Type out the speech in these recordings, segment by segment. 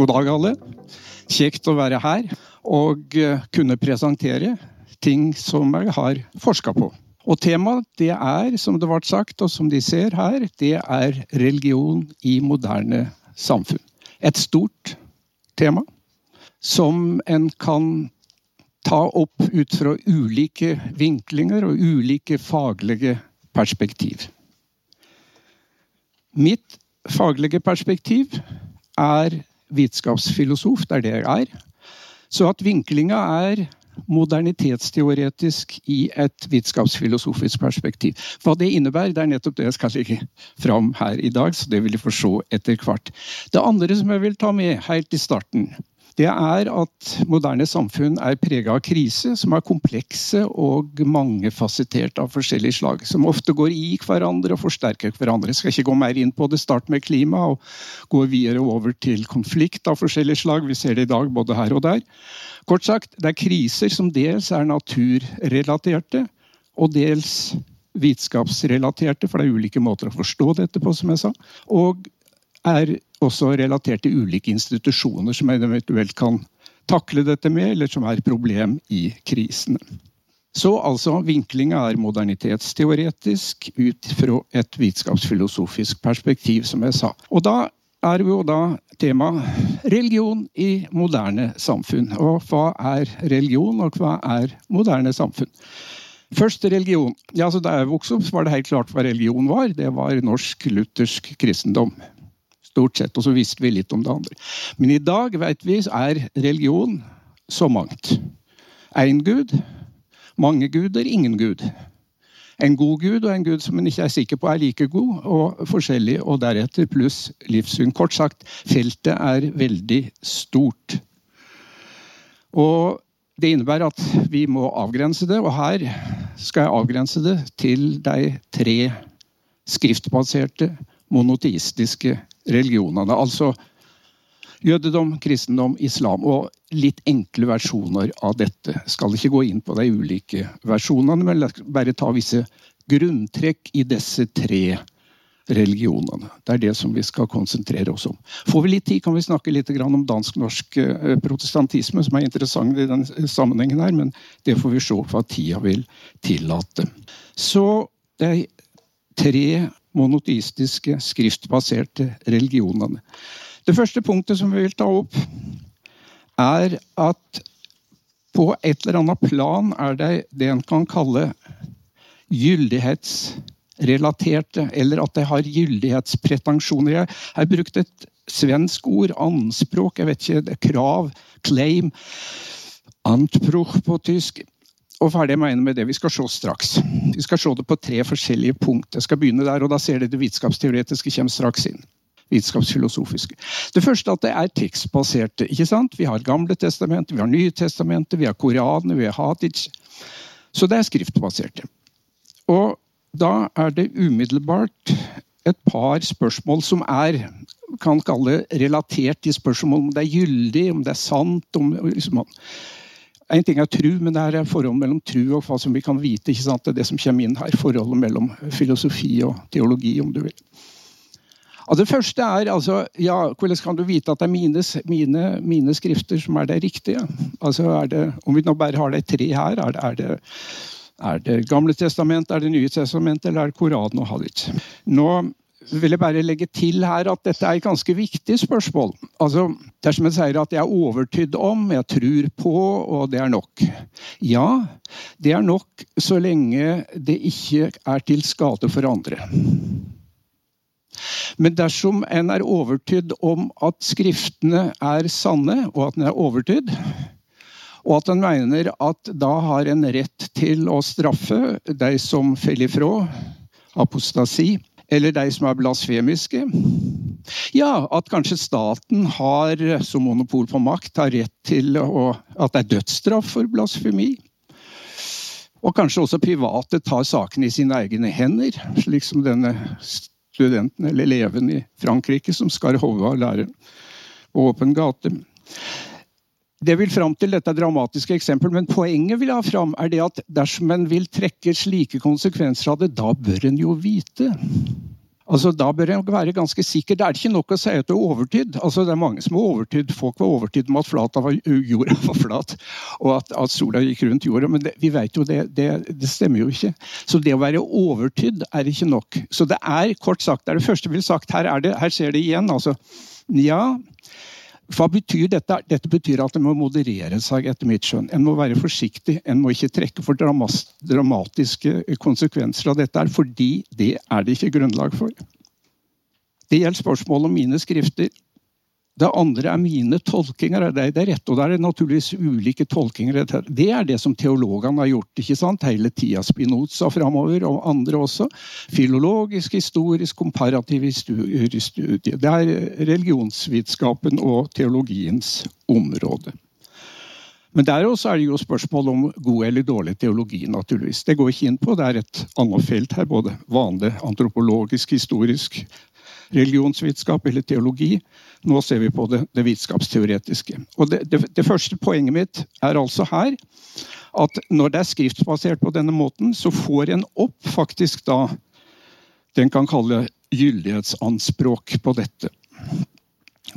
God dag, alle. Kjekt å være her og eh, kunne presentere ting som jeg har forska på. Og temaet det er, som det ble sagt, og som de ser her, det er religion i moderne samfunn. Et stort tema som en kan ta opp ut fra ulike vinklinger og ulike faglige perspektiv. Mitt faglige perspektiv er vitenskapsfilosof, det er det jeg er. Så at vinklinga er modernitetsteoretisk i et vitenskapsfilosofisk perspektiv. Hva det innebærer, det er nettopp det jeg skal legge fram her i dag. så det vil jeg få se etter hvert. Det andre som jeg vil ta med helt i starten, det er at moderne samfunn er prega av krise, som er komplekse og mangefasettert av forskjellige slag. Som ofte går i hverandre og forsterker hverandre. Jeg skal ikke gå mer inn på det. Start med klima og gå videre over til konflikt av forskjellige slag. Vi ser det i dag både her og der. Kort sagt, det er kriser som dels er naturrelaterte, og dels vitenskapsrelaterte, for det er ulike måter å forstå dette på, som jeg sa. Og er også relatert til ulike institusjoner som eventuelt kan takle dette med, eller som er problem i krisene. Så altså, vinklinga er modernitetsteoretisk ut fra et vitenskapsfilosofisk perspektiv, som jeg sa. Og da er jo da tema religion i moderne samfunn. Og hva er religion, og hva er moderne samfunn? Først religion. Ja, altså Da jeg vokste opp, var det helt klart hva religion var. Det var norsk-luthersk kristendom. Stort sett. Og så visste vi litt om det andre. Men i dag vet vi er religion så mangt. Én gud, mange guder, ingen gud. En god gud og en gud som en ikke er sikker på er like god, og forskjellig, og deretter pluss livssyn. Kort sagt, feltet er veldig stort. Og det innebærer at vi må avgrense det, og her skal jeg avgrense det til de tre skriftbaserte monoteistiske religionene. Altså jødedom, kristendom, islam og litt enkle versjoner av dette. Skal ikke gå inn på de ulike versjonene, men bare ta visse grunntrekk i disse tre religionene. Det er det som vi skal konsentrere oss om. Får vi litt tid, kan vi snakke litt om dansk-norsk eh, protestantisme, som er interessant i den sammenhengen her, men det får vi se hva tida vil tillate. Så de tre monoteistiske, skriftbaserte religionene. Det første punktet som vi vil ta opp, er at på et eller annet plan er det det en kan kalle gyldighetsrelaterte, eller at det har gyldighetspretensjoner. Jeg har brukt et svensk ord, anspråk, jeg vet ikke, krav, claim, antproch på tysk. Og hva er det jeg mener med det? Vi skal se straks. Vi skal se det på tre forskjellige punkt. Jeg skal begynne der, og da ser dere det vitenskapsteoretiske kommer straks inn. Vitenskapsfilosofiske. Det første at det er tekstbaserte. ikke sant? Vi har Gamle testamentet, vi har Nye testamentet, vi har Koranen, vi har Hadij. Så det er skriftbaserte. Og da er det umiddelbart et par spørsmål som er kan kalle relatert til spørsmål om det er gyldig, om det er sant. om liksom, en ting er tru, men det er forholdet mellom tru og hva som vi kan vite. ikke sant? Det er det som kommer inn her. Forholdet mellom filosofi og teologi, om du vil. Og det første er altså, ja, Hvordan kan du vite at det er mine, mine, mine skrifter som er det riktige? Altså, er det, Om vi nå bare har de tre her, er det, er det, er det Gamle testament, er det Nye testament eller er det Koranen og Hadith? Nå vil jeg bare legge til her at dette er et ganske viktig spørsmål. Altså, Dersom jeg sier at jeg er overtydd om, jeg tror på, og det er nok. Ja, det er nok så lenge det ikke er til skade for andre. Men dersom en er overtydd om at Skriftene er sanne, og at en er overtydd, og at en mener at da har en rett til å straffe de som faller ifra, apostasi, eller de som er blasfemiske. Ja, at kanskje staten har, som monopol på makt har rett til å, at det er dødsstraff for blasfemi. Og kanskje også private tar sakene i sine egne hender, slik som denne studenten eller eleven i Frankrike som skar hodet av læreren på åpen gate. Det vil fram til dette dramatiske eksempelet, men poenget vil ha fram er det at dersom en vil trekke slike konsekvenser av det, da bør en jo vite Altså, Da bør en være ganske sikker. Det er ikke nok å si at det er overtid. Altså, det er mange som har overtid. Folk var overtid om at var, jorda var flat, og at, at, sola gikk rundt jorda. Men det, vi vet jo det, det, det, stemmer jo ikke. Så det å være overtid er ikke nok. Så det er kort sagt, det er det første vi vil sagt. Her, er det, her ser det igjen. altså. Ja, hva betyr dette? Dette betyr at en må moderere seg, etter mitt skjønn. En må være forsiktig. En må ikke trekke for dramatiske konsekvenser av dette, fordi det er det ikke grunnlag for. Det gjelder spørsmålet om mine skrifter. Det andre er mine tolkinger. Det er rett, og det er naturligvis ulike tolkinger. Det er det som teologene har gjort ikke sant? hele tida. Spinoza framover, og andre også. Filologisk, historisk, komparativ studie. Det er religionsvitenskapen og teologiens område. Men der også er det jo spørsmål om god eller dårlig teologi. naturligvis. Det går ikke inn på. Det er et annet felt her. Både vanlig antropologisk, historisk, religionsvitenskap eller teologi. Nå ser vi på det, det vitenskapsteoretiske. Det, det, det, første poenget mitt er altså her at når det er skriftbasert på denne måten, så får en opp faktisk da det en kan kalle gyldighetsanspråk på dette.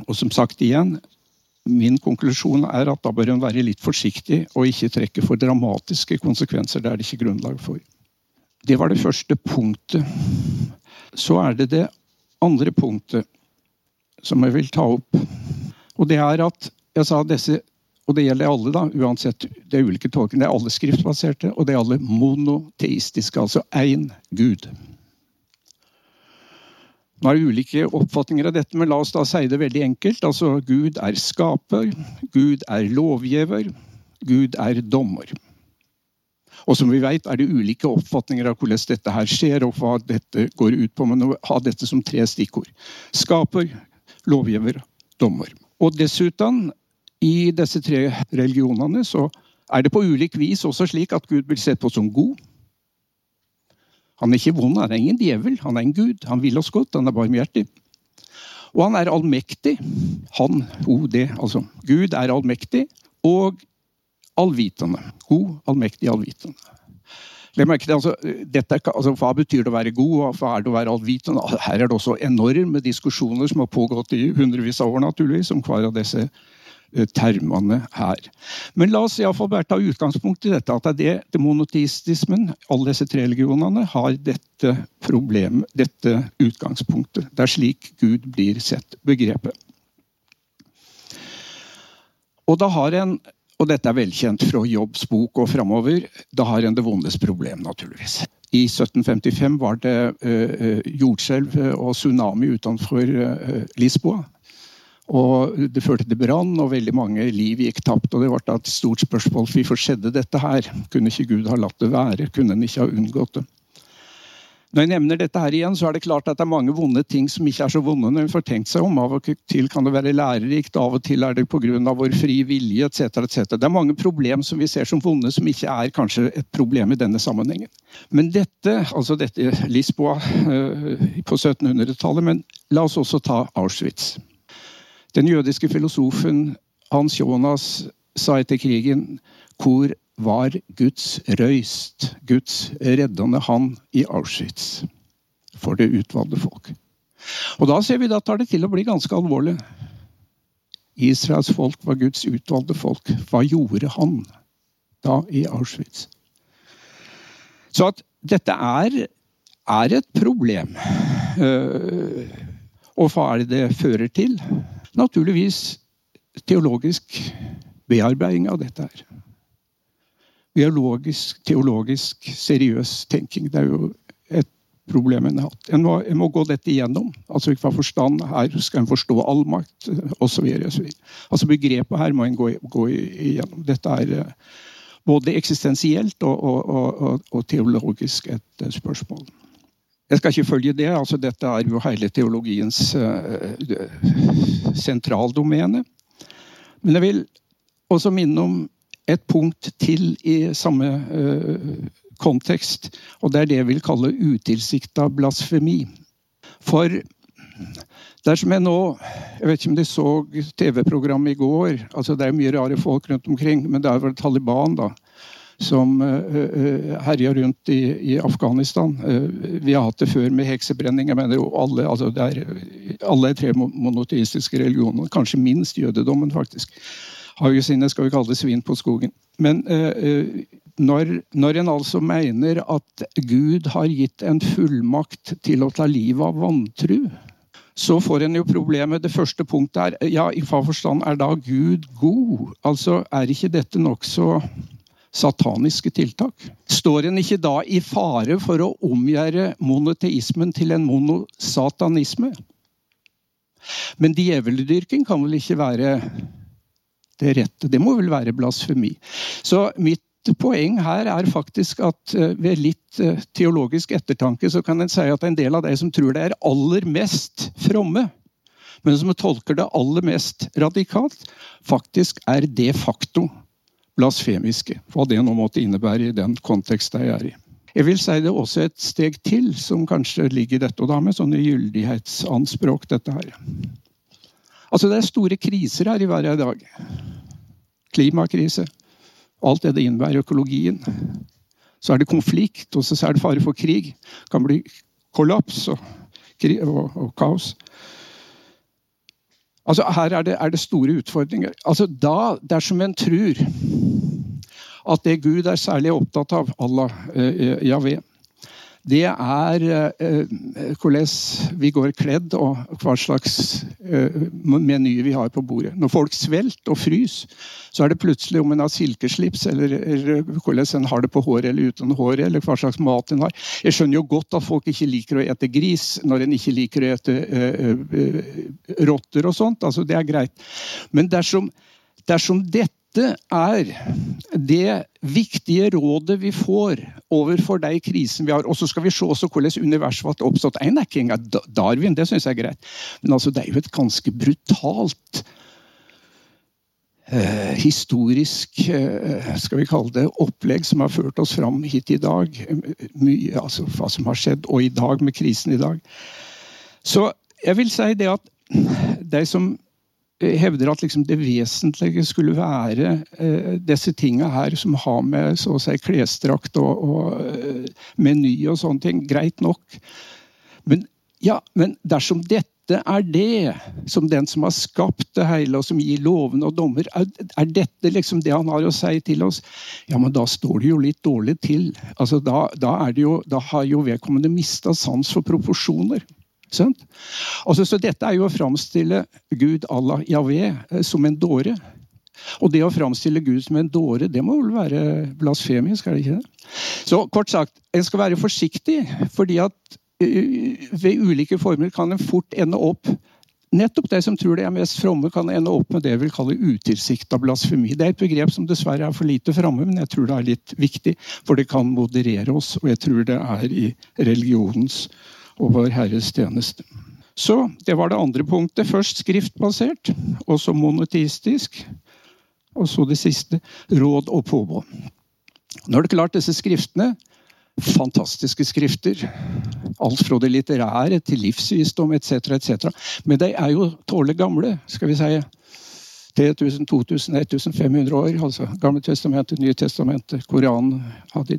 Og som sagt igjen, min konklusjon er at da bør en være litt forsiktig og ikke trekke for dramatiske konsekvenser. Det er det ikke grunnlag for. Det var det første punktet. Så er det det andre punktet som jeg vil ta opp. Og det er at jeg sa disse og det gjelder alle, da, uansett det er ulike tolkninger. Det er alle skriftbaserte, og det er alle monoteistiske, altså én Gud. Nå er det ulike oppfatninger av dette, men la oss da si det veldig enkelt. Altså, Gud er skaper, Gud er lovgiver, Gud er dommer. Og som vi vet, er det ulike oppfatninger av hvordan dette her skjer, og hva dette går ut på. Men å ha dette som tre stikkord. Skaper, lovgiver, dommer. Og dessuten, i disse tre religionene, så er det på ulik vis også slik at Gud blir sett på som god. Han er ikke vond, han er ingen djevel. Han er en gud. Han vil oss godt, han er barmhjertig. Og han er allmektig. Han, det, altså. Gud er allmektig. Og allvitende. God, allmektig, allvitende. Altså, dette, altså, hva betyr det å være god, og hva er det å være allvitende? Altså, her er det også enorme diskusjoner som har pågått i hundrevis av år, naturligvis, om hver av disse eh, termene her. Men la oss i fall bare ta utgangspunkt i dette, at det, er det monoteistismen, alle disse tre religionene, har dette problemet, dette utgangspunktet. Det er slik Gud blir sett, begrepet. Og da har en og dette er velkjent fra Jobbs bok og framover. Da har en det vondes problem, naturligvis. I 1755 var det uh, jordskjelv og tsunami utenfor uh, Lisboa. Og Det førte til brann, og veldig mange liv gikk tapt. og Det ble et stort spørsmål hvorfor skjedde dette her. Kunne ikke Gud ha latt det være? Kunne en ikke ha unngått det? Når jeg nevner dette her igjen, så er det klart at det er mange vonde ting som ikke er så vonde når vi får tenkt seg om. Av og til kan det være lærerikt, av og til er det pga. vår fri vilje etc. Et Det er mange problem som vi ser som vonde, som ikke er kanskje et problem i denne sammenhengen. Men dette, altså dette Lisboa uh, på 1700-tallet, men la oss også ta Auschwitz. Den jødiske filosofen Hans Jonas sa etter krigen hvor var Guds røyst, Guds reddende hand i Auschwitz for det utvalgte folk. Og Da ser vi da tar det til å bli ganske alvorlig. Israels folk var Guds utvalgte folk. Hva gjorde han da i Auschwitz? Så at dette er, er et problem. Eh, og hva er det det fører til? Naturligvis teologisk bearbeiding av dette her biologisk, teologisk, seriøs tenking. Det er jo et problem en har hatt. En må, en må gå dette igjennom. altså Hva forstand her skal en forstå allmakt osv. Altså begrepet her må en gå, gå igjennom. Dette er eh, både eksistensielt og, og, og, og teologisk et spørsmål. Jeg skal ikke følge det. altså Dette er jo hele teologiens uh, sentraldomene. Men jeg vil også minne om et punkt til i samme uh, kontekst. Og det er det jeg vil kalle utilsikta blasfemi. For dersom jeg nå Jeg vet ikke om de så TV-programmet i går. altså Det er mye rare folk rundt omkring, men det er vel Taliban, da. som uh, herja rundt i, i Afghanistan. Uh, vi har hatt det før med heksebrenning. jeg mener jo alle, altså det er, alle tre monoteistiske religioner, kanskje minst jødedommen, faktisk. Har jo sine skal vi kalle det svin på skogen. Men uh, når, når en altså mener at Gud har gitt en fullmakt til å ta livet av vantru, så får en jo problemet. Det første punktet er ja, i hva forstand er da Gud god? Altså, Er ikke dette nokså sataniske tiltak? Står en ikke da i fare for å omgjøre monoteismen til en monosatanisme? Men djeveldyrking kan vel ikke være det rette? Det må vel være blasfemi? Så mitt poeng her er faktisk at eh, ved litt eh, teologisk ettertanke så kan en si at en del av de som tror det er aller mest fromme, men som tolker det aller mest radikalt, faktisk er de facto blasfemiske. Hva det nå måtte innebære i den konteksten jeg er i. Jeg vil si det også et steg til som kanskje ligger i dette, og da med sånne gyldighetsanspråk, dette her. Altså, det er store kriser her i verden i dag. Klimakrise, alt det det innebærer økologien. Så er det konflikt, og så er det fare for krig. Det kan bli kollaps og, og, og kaos. Altså, her er det, er det, store utfordringer. Altså, da, dersom en tror at det Gud er særlig opptatt av, Allah, eh, Javé, det er eh, hvordan vi går kledd og hva slags eh, menyer vi har på bordet. Når folk svelter og fryser, så er det plutselig om en har silkeslips, eller, hvordan en har det på håret eller uten håret, eller hva slags mat en har. Jeg skjønner jo godt at folk ikke liker å ete gris når en ikke liker å ete eh, rotter og sånt. Altså, det er greit. Men dersom, dersom dette dette er det viktige rådet vi får overfor de krisene vi har. Og så skal vi se hvordan universet ble oppstått. En er ikke engang Darwin, det syns jeg er greit. Men altså, det er jo et ganske brutalt eh, historisk eh, skal vi kalle det, opplegg som har ført oss fram hit i dag. Mye, altså Hva som har skjedd, og i dag, med krisen i dag. Så jeg vil si det at de som hevder at liksom det vesentlige skulle være eh, disse tinga her som har med så å si klesdrakt og, og uh, meny og sånne ting. Greit nok. Men, ja, men dersom dette er det som den som har skapt det hele, og som gir lovene og dommer, er, er, dette liksom det han har å si til oss? Ja, men da står det jo litt dårlig til. Altså, da, da, jo, da har jo vedkommende mista sans for proporsjoner. Altså, så dette er jo å framstille Gud Allah Javé eh, som en dåre. Og det å framstille Gud som en dåre, det må vel være blasfemisk? er det ikke det? Så kort sagt, en skal være forsiktig, fordi at eh, ved ulike former kan en fort ende opp Nettopp de som tror de er mest fromme, kan ende opp med det vi vil kalle utilsikta blasfemi. Det er et begrep som dessverre er for lite framme, men jeg tror det er litt viktig, for det kan moderere oss. Og jeg tror det er i religionens og Vår Herres tjeneste. Så det var det andre punktet. Først skriftbasert, og så monoteistisk. Og så det siste råd og påbud. Nå er det klart, disse skriftene fantastiske skrifter. Alt fra det litterære til livsvisdom etc. etc. Men de er jo tålelig gamle. skal vi si. 3000, 2000, 1500 år. altså Gamle testamentet, Nye testamentet, Koranen, Hadid.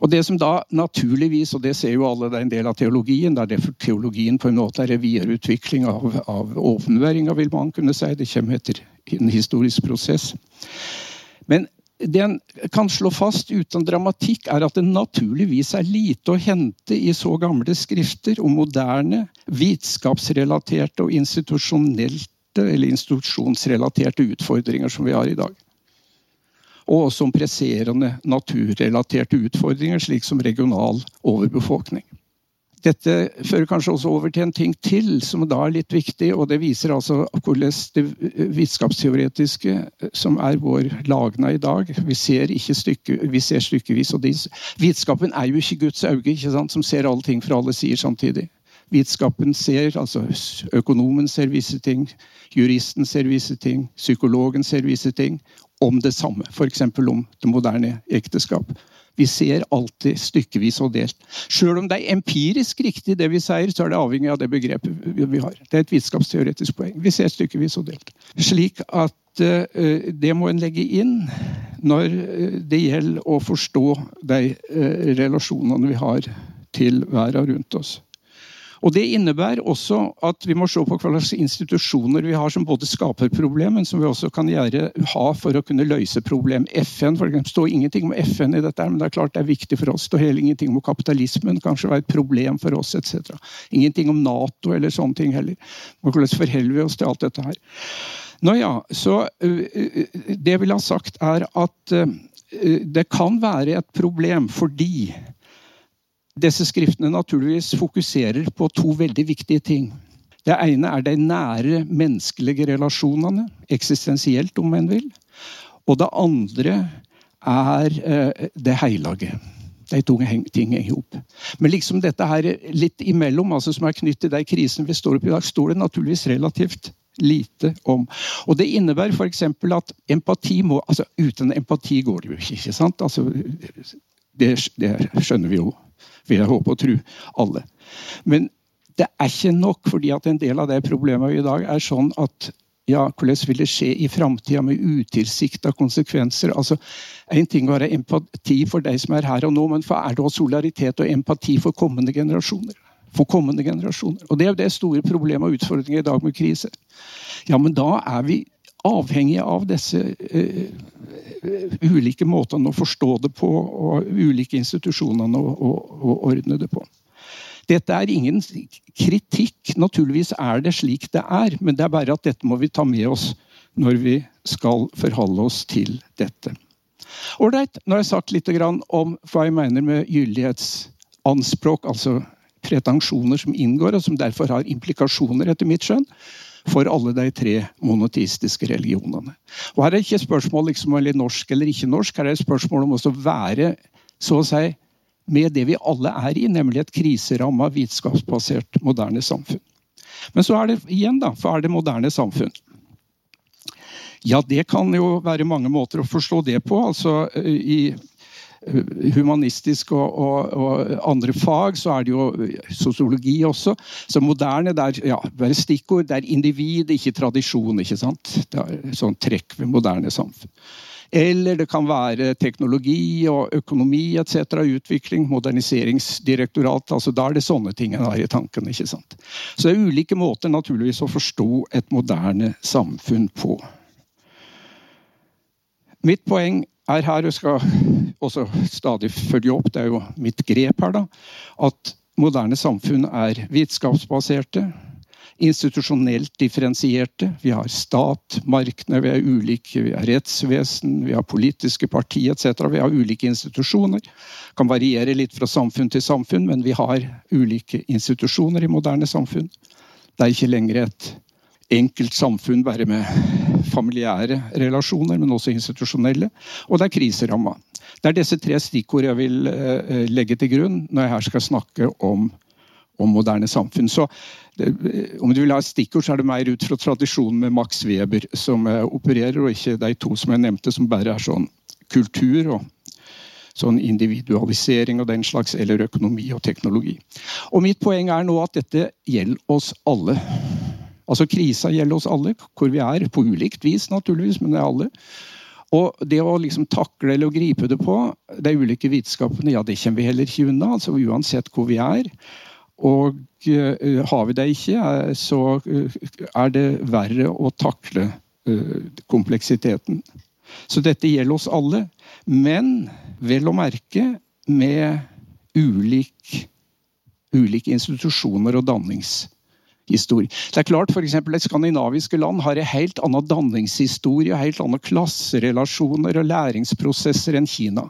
Og Det som da naturligvis, og det ser jo alle, det er en del av teologien, det er derfor teologien på en måte er en videreutvikling av, av åpenværinga, vil man kunne si. Det kommer etter en historisk prosess. Men det en kan slå fast uten dramatikk, er at det naturligvis er lite å hente i så gamle skrifter om moderne, vitenskapsrelaterte og institusjonsrelaterte utfordringer som vi har i dag og også om presserende naturrelaterte utfordringer, slik som regional overbefolkning. Dette fører kanskje også over til en ting til som da er litt viktig, og det viser altså hvordan det vitenskapsteoretiske som er vår lagna i dag Vi ser, stykke, vi ser stykkevis og dis. Vitenskapen er jo ikke Guds øye, ikke sant, som ser alle ting fra alle sider samtidig. Vitenskapen ser, altså Økonomen ser visse ting, juristen ser visse ting, psykologen ser visse ting, om det samme, f.eks. om det moderne ekteskap. Vi ser alltid stykkevis og delt. Selv om det er empirisk riktig, det vi sier, så er det avhengig av det begrepet vi har. Det er et vitenskapsteoretisk poeng. Vi ser stykkevis og delt. Slik at uh, det må en legge inn når det gjelder å forstå de relasjonene vi har til verden rundt oss. Og Det innebærer også at vi må se på hva slags institusjoner vi har som både skaper problem, men som vi også kan gjøre, ha for å kunne løse problem. FN for eksempel, står ingenting om FN i dette, men det er klart det er viktig for oss. Det står heller ingenting om kapitalismen, kanskje være et problem for oss etc. Ingenting om Nato eller sånne ting heller. Hvordan forholder vi oss til alt dette her? Nå ja, så Det jeg vil ha sagt, er at det kan være et problem fordi disse skriftene naturligvis fokuserer på to veldig viktige ting. Det ene er de nære menneskelige relasjonene, eksistensielt om en vil. Og det andre er eh, det hellige. De to tingene i hop. Men liksom dette her litt imellom, altså som er knyttet til de krisene vi står oppe i dag, står det naturligvis relativt lite om. Og Det innebærer f.eks. at empati må altså Uten empati går det jo ikke. ikke sant? Altså, det, det skjønner vi jo vil jeg håpe og tro, alle. Men det er ikke nok, fordi at en del av det problemet i dag er sånn at ja, hvordan vil det skje i framtida med utilsikta konsekvenser? Altså, Én ting å være empati for de som er her og nå, men for er det også solidaritet og empati for kommende generasjoner? For kommende generasjoner. Og Det er jo det store problemet og utfordringen i dag med krise. Ja, men da er vi avhengige av disse uh, ulike måtene å forstå det på, og ulike institusjonene å, å, å ordne det på. Dette er ingen kritikk. Naturligvis er det slik det er, men det er bare at dette må vi ta med oss når vi skal forholde oss til dette. Ålreit, nå har jeg sagt litt om hva jeg mener med gyldighetsanspråk, altså pretensjoner som inngår, og som derfor har implikasjoner, etter mitt skjønn for alle de tre monoteistiske religionene. Og Her er det ikke spørsmål liksom, om norsk eller ikke norsk, her er det spørsmål om å være så å si, med det vi alle er i, nemlig et kriseramma, vitenskapsbasert moderne samfunn. Men så er det igjen, da, for er det moderne samfunn? Ja, det kan jo være mange måter å forstå det på. altså i humanistisk og, og, og, andre fag, så er det jo sosiologi også. Så moderne det er ja, bare stikkord. Det er individ, ikke tradisjon. ikke sant? Det er sånn trekk ved moderne samfunn. Eller det kan være teknologi og økonomi etc. Utvikling, moderniseringsdirektorat. altså Da er det sånne ting en har i tanken. ikke sant? Så det er ulike måter naturligvis å forstå et moderne samfunn på. Mitt poeng er her, og skal også stadig følge opp, det er jo mitt grep her, da, at moderne samfunn er vitenskapsbaserte, institusjonelt differensierte. Vi har stat, markedene, vi er ulike, vi har rettsvesen, vi har politiske partier etc. Vi har ulike institusjoner. Kan variere litt fra samfunn til samfunn, men vi har ulike institusjoner i moderne samfunn. Det er ikke lenger et enkelt samfunn bare med familiære relasjoner, men også institusjonelle. Og det er kriseramma. Det er disse tre stikkord jeg vil uh, legge til grunn når jeg her skal snakke om, om moderne samfunn. Så det, om du vil ha stikkord, så er det mer ut fra tradisjonen med Max Weber som uh, opererer, og ikke de to som jeg nevnte, som bare er sånn kultur og sånn individualisering og den slags, eller økonomi og teknologi. Og Mitt poeng er nå at dette gjelder oss alle. Altså Krisa gjelder oss alle, hvor vi er. På ulikt vis, naturligvis, men det er alle. Og det å liksom takle eller gripe det på de ulike vitenskapene, ja, det kommer vi heller ikke unna. altså Uansett hvor vi er. Og uh, har vi det ikke, uh, så uh, er det verre å takle kompleksiteten. Så dette gjelder oss alle. Men vel å merke med ulik, ulike institusjoner og dannings historie. Det er klart, eksempel, et Skandinaviske land har en helt annen danningshistorie, og helt andre klasserelasjoner og læringsprosesser enn Kina.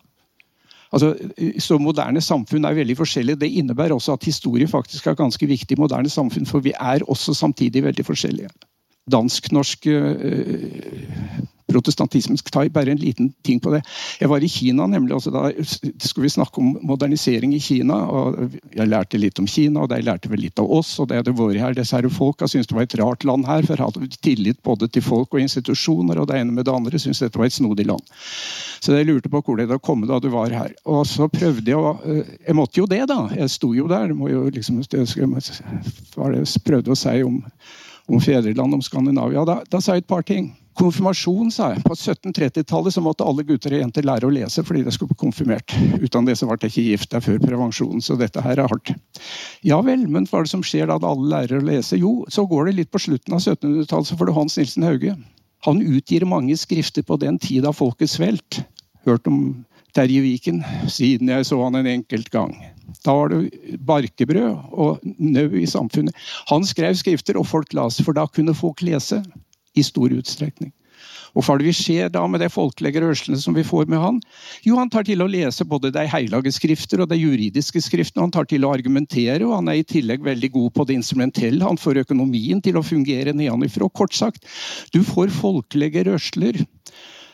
Altså, så Moderne samfunn er veldig forskjellige. Det innebærer også at historie faktisk er ganske viktig i moderne samfunn, for vi er også samtidig veldig forskjellige. Dansk-norsk øh, protestantismen. Skal ta bare en liten ting på det. Jeg var i Kina, nemlig. Altså da skulle vi snakke om modernisering i Kina. og Jeg lærte litt om Kina, og de lærte vel litt av oss. og det hadde vært her, disse her Folka syntes det var et rart land her, for jeg hadde tillit både til folk og institusjoner. Og det ene med det andre syntes dette var et snodig land. Så jeg lurte på hvor det hadde kommet da du var her. Og så prøvde jeg å eh, Jeg måtte jo det, da. Jeg sto jo der. må jo liksom, Hva var jeg prøvde å si om, om fedreland, om Skandinavia? Da, da sa jeg et par ting. Konfirmasjon, sa jeg. På 1730-tallet så måtte alle gutter og jenter lære å lese fordi de skulle bli konfirmert. Uten det så ble de ikke gift der før prevensjonen, så dette her er hardt. Ja vel, men hva er det som skjer da alle lærer å lese? Jo, så går det litt på slutten av 1700-tallet, så får du Hans Nilsen Hauge. Han utgir mange skrifter på den tid av folkets svelt. Hørt om Terje Viken siden jeg så han en enkelt gang. Da var det barkebrød og nau i samfunnet. Han skrev skrifter, og folk las, for da kunne folk lese i stor utstrekning. Og hva er det vi ser da med de folkelige rørslene som vi får med han? Jo, han tar til å lese både de hellige skrifter og de juridiske skriftene. Han tar til å argumentere, og han er i tillegg veldig god på det instrumentelle. Han får økonomien til å fungere nedenfra. Kort sagt, du får folkelige rørsler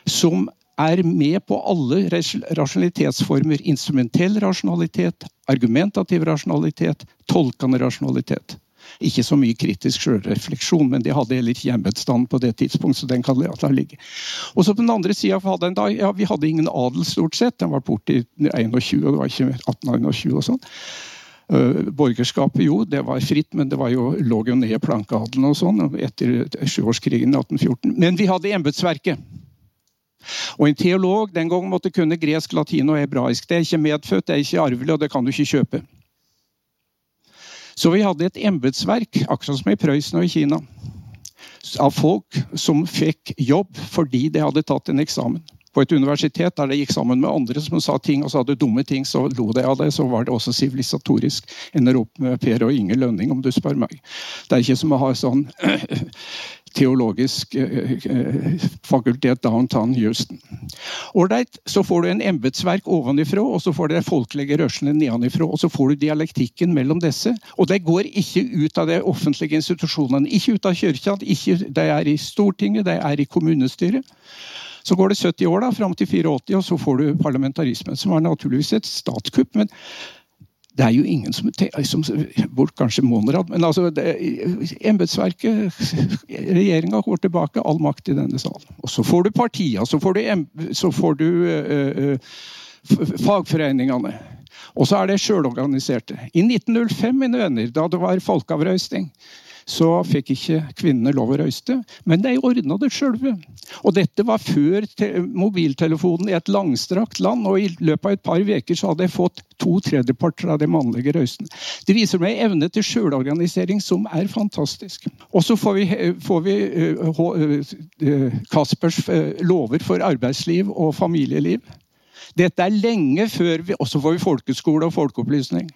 som er med på alle rasjonalitetsformer. Instrumentell rasjonalitet, argumentativ rasjonalitet, tolkende rasjonalitet. Ikke så mye kritisk sjølrefleksjon, men de hadde heller ikke embetsstanden på det tidspunkt. så den kan la ligge. Og så på den andre sida hadde en da, ja, vi hadde ingen adel, stort sett. Den var borte i 21, og det var ikke 1821 og sånn. Uh, borgerskapet jo, det var fritt, men det var jo, lå jo ned plankeadelen og sånn etter sjuårskrigen i 1814. Men vi hadde embetsverket. Og En teolog den gang måtte kunne gresk, latin og hebraisk. Det er ikke medfødt, det er ikke arvelig, og det kan du ikke kjøpe. Så vi hadde et embetsverk, akkurat som i Prøysen og i Kina, av folk som fikk jobb fordi de hadde tatt en eksamen. På et universitet der de gikk sammen med andre som sa ting og sa hadde dumme ting, så lo de av det. Så var det også sivilisatorisk. Ender opp med Per og Inge Lønning, om du spør meg. Det er ikke som å ha sånn teologisk eh, eh, fakultet downtown Houston. Ålreit, så får du en embetsverk ovenifra, og så får du de folkelige rørslene nedenifra. Og så får du dialektikken mellom disse. Og det går ikke ut av de offentlige institusjonene. Ikke ut av kirka, de er i Stortinget, de er i kommunestyret. Så går det 70 år da, fram til 84, og så får du parlamentarismen, som er naturligvis et statskupp. men det er jo ingen som, som Bort kanskje Monrad, men altså Embetsverket, regjeringa går tilbake. All makt i denne salen. Og så får du partia, så får du, så får du uh, fagforeningene. Og så er det sjølorganiserte. I 1905, mine venner, da det var folkeavrøysting, så fikk ikke kvinnene lov å røyste. Men de ordna det sjølve. Og dette var før mobiltelefonen i et langstrakt land. Og i løpet av et par uker så hadde jeg fått to tredjeparter av de mannlige røystene. Det viser meg evne til sjølorganisering som er fantastisk. Og så får vi, får vi uh, uh, Kaspers uh, lover for arbeidsliv og familieliv. Dette er lenge før vi også får vi folkeskole og folkeopplysning.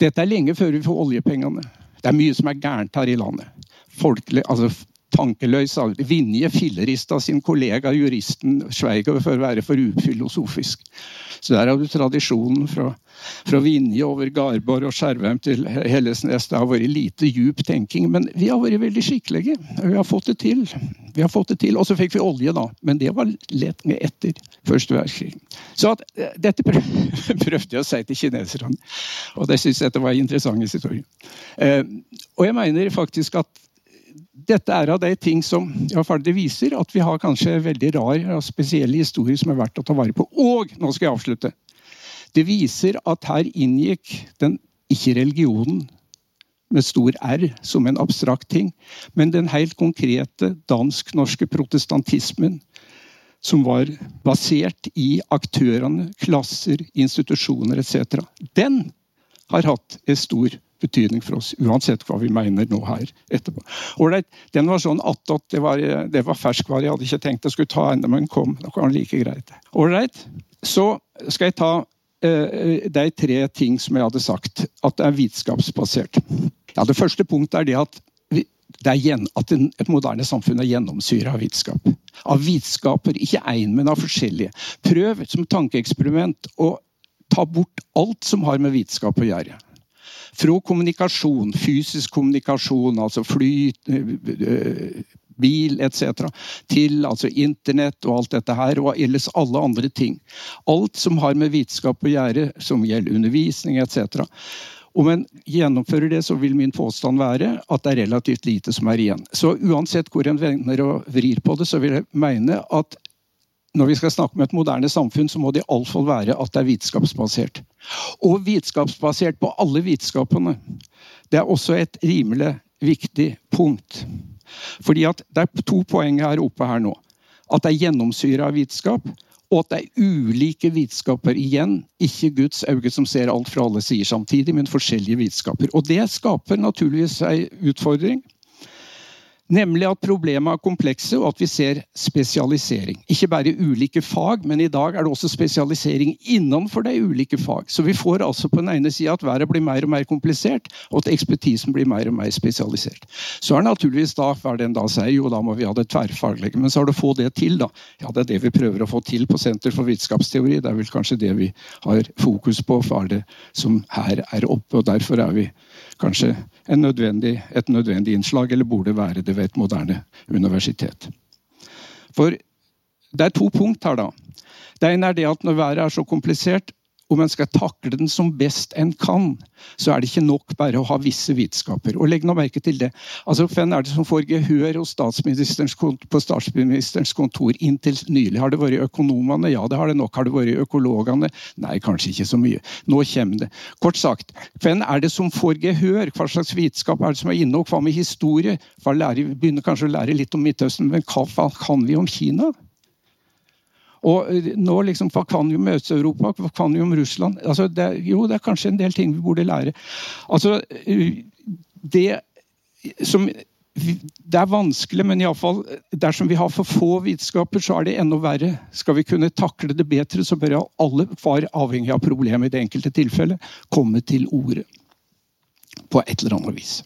Dette er lenge før vi får oljepengene. Det er mye som er gærent her i landet. Folkelig, altså tankeløs. Vinje fillerista sin kollega juristen Schweiger for å være for ufilosofisk. Så der har du tradisjonen fra, fra Vinje over Garborg og Skjervheim til Hellesnes. Det har vært lite djup tenking, men vi har vært veldig skikkelige. Vi har fått det til. Vi har fått det til. Og så fikk vi olje, da. Men det var lett etter første verdenskrig. Så at, eh, dette prøvde jeg å si til kineserne, og det syns jeg var interessant historie. Eh, og jeg mener faktisk at dette er av de ting som det viser at vi har kanskje veldig rar og spesielle historier som er verdt å ta vare på. Og nå skal jeg avslutte. Det viser at her inngikk den ikke religionen med stor R som en abstrakt ting, men den helt konkrete dansk-norske protestantismen som var basert i aktørene, klasser, institusjoner etc. Den har hatt en stor betydning for oss, uansett hva vi mener nå her etterpå. Ålreit, den var sånn attåt, det, var, det var ferskvare. Jeg hadde ikke tenkt jeg skulle ta ennå, men kom. Det var like greit. Ålreit, så skal jeg ta uh, de tre ting som jeg hadde sagt. At det er vitenskapsbasert. Ja, det første punktet er det at, at et moderne samfunn er gjennomsyra av vitenskap. Av vitenskaper, ikke én, men av forskjellige. Prøv som tankeeksperiment å ta bort alt som har med vitenskap å gjøre. Fra kommunikasjon, fysisk kommunikasjon, altså fly, eh, bil etc., til altså internett og alt dette her, og ellers alle andre ting. Alt som har med vitenskap å gjøre, som gjelder undervisning etc. Om en gjennomfører det, så vil min påstand være at det er relativt lite som er igjen. Så uansett hvor en vender og vrir på det, så vil jeg mene at når vi skal snakke om et moderne samfunn, så må det iallfall være at det er vitenskapsbasert. Og vitenskapsbasert på alle vitenskapene. Det er også et rimelig viktig punkt. Fordi at Det er to poeng her oppe her nå. At det er gjennomsyra av vitenskap, og at det er ulike vitenskaper igjen. Ikke Guds øye som ser alt fra alle sider samtidig, men forskjellige vitenskaper. Og det skaper naturligvis ei utfordring. Nemlig at problemet er komplekse, og at vi ser spesialisering. Ikke bare ulike fag, men i dag er det også spesialisering innenfor de ulike fag. Så vi får altså på den ene sida at været blir mer og mer komplisert, og at ekspertisen blir mer og mer spesialisert. Så er naturligvis da hva den da sier, jo da må vi ha det tverrfaglige. Men så har du få det til, da. Ja, det er det vi prøver å få til på Senter for vitenskapsteori. Det er vel kanskje det vi har fokus på, er det som her er oppe. Og derfor er vi kanskje nødvendig, et nødvendig innslag, eller burde være det ved et moderne universitet. For det er to punkt her, da. Det ene er det at når været er så komplisert, om en skal takle den som best en kan, så er det ikke nok bare å ha visse vitenskaper. Og legg nå merke til det. Altså, Hvem er det som får gehør statsministerens, på statsministerens kontor inntil nylig? Har det vært økonomene? Ja, det har det nok. Har det vært økologene? Nei, kanskje ikke så mye. Nå kommer det. Kort sagt, hvem er det som får gehør? Hva slags vitenskap er det som er inne? Og hva med historie? Lærer, begynner kanskje å lære litt om Midtøsten, men hva kan vi om Kina? Og eh, nå liksom, Hva kan vi om Øst-Europa? Hva kan vi om Russland? Altså, det, jo, det er kanskje en del ting vi burde lære. Altså, eh, det som det er vanskelig, men iallfall dersom vi har for få vitenskaper, så er det enda verre. Skal vi kunne takle det bedre, så bør alle, far avhengig av problemet i det enkelte tilfellet, komme til orde. På et eller annet vis.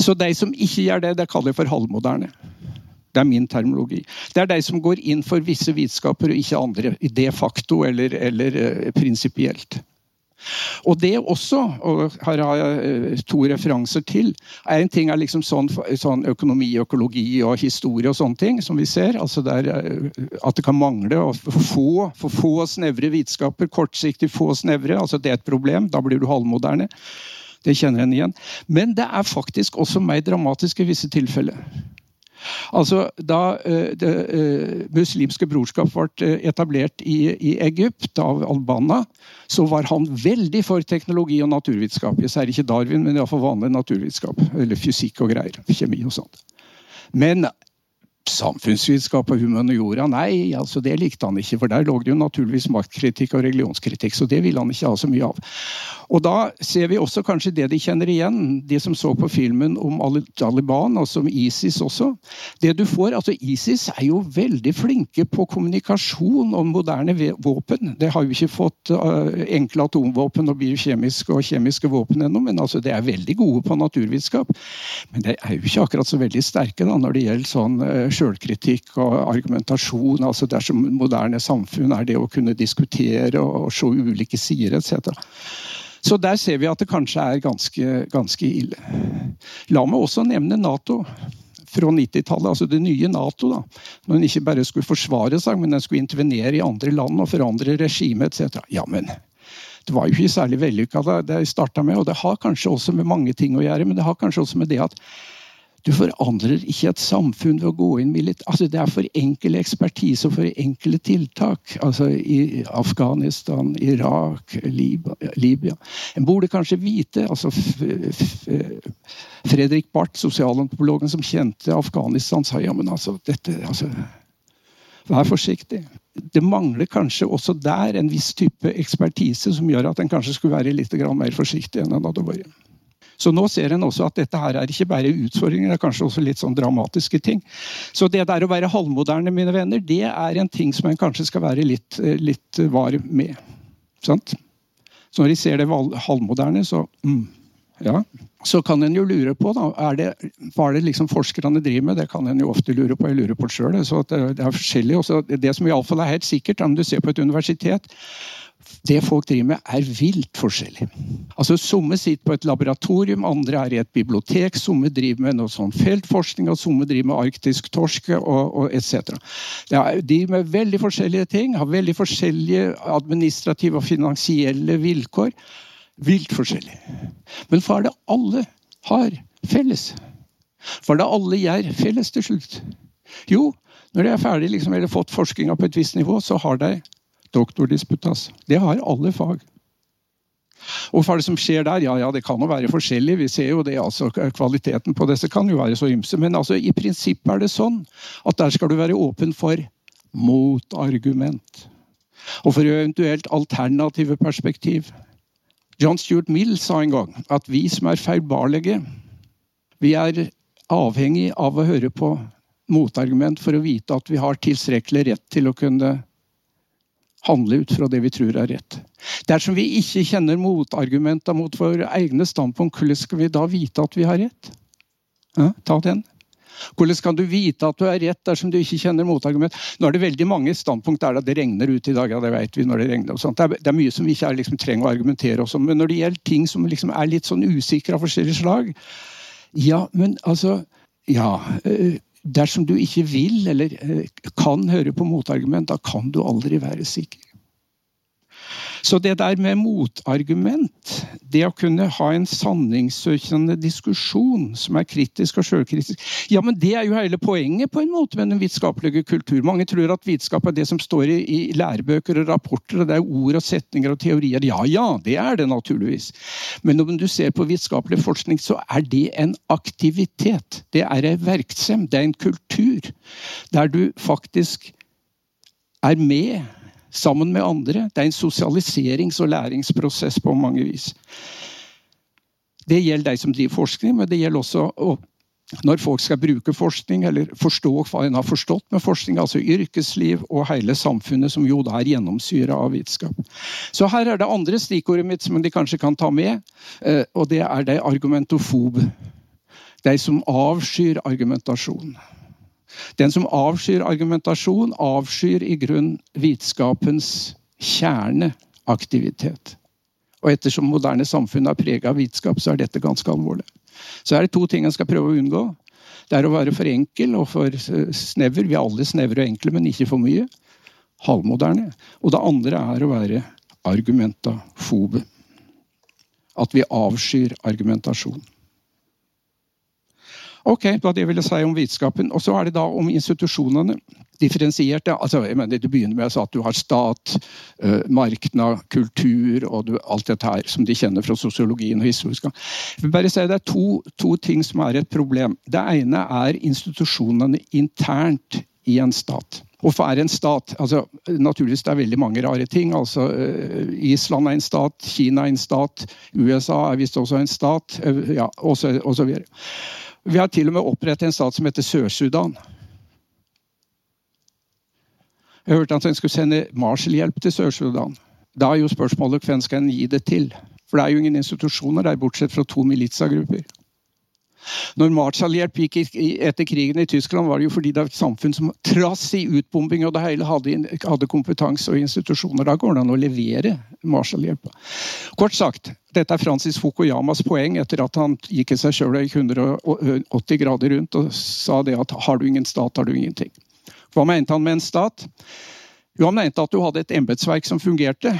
Så de som ikke gjør det, det kaller jeg for halvmoderne. Det er min termologi. Det er de som går inn for visse vitenskaper og ikke andre. De facto eller, eller uh, prinsipielt. Og det også, og her har jeg uh, to referanser til er En ting er liksom sånn, sånn, økonomi, økologi og historie og sånne ting, som vi ser. altså der, uh, At det kan mangle for få, for få snevre vitenskaper. Kortsiktig få snevre. altså Det er et problem. Da blir du halvmoderne. Det kjenner en igjen. Men det er faktisk også mer dramatisk i visse tilfeller. Altså, Da eh, det uh, muslimske brorskap ble eh, etablert i, i, Egypt av Albana, så var han veldig for teknologi og naturvitenskap. Jeg sier ikke Darwin, men iallfall vanlig naturvitenskap. Eller fysikk og greier. Kjemi og sånt. Men samfunnsvitenskap og humaniora, nei, altså det likte han ikke. For der lå det jo naturligvis maktkritikk og religionskritikk, så det ville han ikke ha så mye av. Og da ser vi også kanskje det de kjenner igjen, de som så på filmen om Taliban, altså om ISIS også. Det du får, altså ISIS er jo veldig flinke på kommunikasjon om moderne våpen. Det har jo ikke fått uh, enkle atomvåpen og biokjemiske og kjemiske våpen ennå, men altså det er veldig gode på naturvitenskap. Men det er jo ikke akkurat så veldig sterke da, når det gjelder sånn uh, sjølkritikk og argumentasjon. altså Dersom moderne samfunn er det å kunne diskutere og, se ulike sider etc. Så der ser vi at det kanskje er ganske, ganske ille. La meg også nevne Nato fra 90-tallet, altså det nye Nato. da, Når en ikke bare skulle forsvare seg, men en skulle intervenere i andre land og forandre regimet etc. Ja, men det var jo ikke særlig vellykka det jeg starta med, og det har kanskje også med mange ting å gjøre, men det har kanskje også med det at du forandrer ikke et samfunn ved å gå inn militært. Altså, det er for enkel ekspertise og for enkle tiltak. Altså, I Afghanistan, Irak, Libya. En burde kanskje vite altså, Fredrik Barth, sosialantropologen som kjente Afghanistan, sa ja, men altså, dette altså, Vær forsiktig. Det mangler kanskje også der en viss type ekspertise som gjør at en kanskje skulle være litt mer forsiktig enn en hadde vært. Så nå ser en også at dette her er ikke bare utfordringer, det er kanskje også litt sånn dramatiske ting. Så det der å være halvmoderne, mine venner, det er en ting som en kanskje skal være litt, eh, litt var med. Sant? Så når de ser det halvmoderne, så mm, ja. Så kan en jo lure på da, er det, hva er det liksom forskerne driver med. Det kan en jo ofte lure på. Jeg lurer på det sjøl. Det, er forskjellig. Også det som iallfall er helt sikkert, om du ser på et universitet, det folk driver med, er vilt forskjellig. Altså, Somme sitter på et laboratorium, andre er i et bibliotek. Somme driver med noe sånn feltforskning, og somme driver med arktisk torske og, og etc. De driver med veldig forskjellige ting, har veldig forskjellige administrative og finansielle vilkår. Vilt forskjellig. Men hva er det alle har felles? Hva er det alle gjør felles til slutt? Jo, når de er ferdig liksom, eller fått forskninga på et visst nivå, så har de Doktordisputas. Det har alle fag. Og hva er det som skjer der? Ja, ja, det kan jo være forskjellig. Vi ser jo det, altså Kvaliteten på disse kan jo være så ymse. Men altså, i prinsippet er det sånn at der skal du være åpen for motargument. Og for eventuelt alternative perspektiv. John Stuart Mill sa en gang at vi som er feilbarlige, vi er avhengig av å høre på motargument for å vite at vi har tilstrekkelig rett til å kunne handle ut fra det vi tror er rett. Dersom vi ikke kjenner motargumenter mot våre egne standpunkt, hvordan skal vi da vite at vi har rett? Ja, ta den. Hvordan kan du vite at du er rett dersom du ikke kjenner motargument? Nå er det veldig mange standpunkt der det regner ute i dag. ja det vet vi når Det regner og sånt. Det er, er mye som vi ikke liksom, trenger å argumentere også Men når det gjelder ting som liksom er litt sånn usikre av forskjellige slag Ja, men altså Ja. Øh, dersom du ikke vil eller øh, kan høre på motargument, da kan du aldri være sikker. Så det der med motargument, det å kunne ha en sanningssøkende diskusjon som er kritisk og sjølkritisk, ja, men det er jo hele poenget på en måte med den vitenskapelige kultur. Mange tror at vitenskap er det som står i, i lærebøker og rapporter, og det er ord og setninger og teorier. Ja, ja, det er det naturligvis. Men om du ser på vitenskapelig forskning, så er det en aktivitet. Det er en verksem, det er en kultur. Der du faktisk er med sammen med andre. Det er en sosialiserings- og læringsprosess på mange vis. Det gjelder de som driver forskning, men det gjelder også når folk skal bruke forskning, eller forstå hva en har forstått med forskning, altså yrkesliv og hele samfunnet, som jo da er gjennomsyra av vitenskap. Så her er det andre stikkordet mitt som de kanskje kan ta med, eh, og det er de argumentofobe. De som avskyr argumentasjon. Den som avskyr argumentasjon, avskyr i grunn vitenskapens kjerneaktivitet. Og ettersom moderne samfunn er prega av vitenskap, så er dette ganske alvorlig. Så er det to ting en skal prøve å unngå. Det er å være for enkel og for snever. Vi er alle snevre og enkle, men ikke for mye. Halvmoderne. Og det andre er å være argumentafobe. At vi avskyr argumentasjon. Ok, det var det jeg ville si om vitenskapen. Og så er det da om institusjonene. Differensierte. altså jeg mener Du begynner med at du har stat, uh, marknad, kultur og du, alt dette her som de kjenner fra sosiologien og historiska. Jeg vil bare si Det er to, to ting som er et problem. Det ene er institusjonene internt i en stat. Hvorfor er en stat? Altså, naturligvis det er veldig mange rare ting. Altså, Island er en stat, Kina er en stat, USA er visst også en stat, ja, og så videre. Vi har til og med opprettet en stat som heter Sør-Sudan. Jeg hørte at en skulle sende Marshall-hjelp til Sør-Sudan. Da er jo spørsmålet hvem skal en gi det til? For det er jo ingen institusjoner der, bortsett fra to militsagrupper. Når Marshall-hjelp gikk etter krigen i Tyskland, var det jo fordi det var et samfunn som trass i utbombing og det hele hadde, hadde kompetanse og institusjoner. Da går det an å levere Marshall-hjelp. Kort sagt, dette er Francis Fukuyamas poeng etter at han gikk i seg sjøl og gikk 180 grader rundt og sa det at har du ingen stat, har du ingenting. Hva mente han med en stat? Han mente at du hadde et embetsverk som fungerte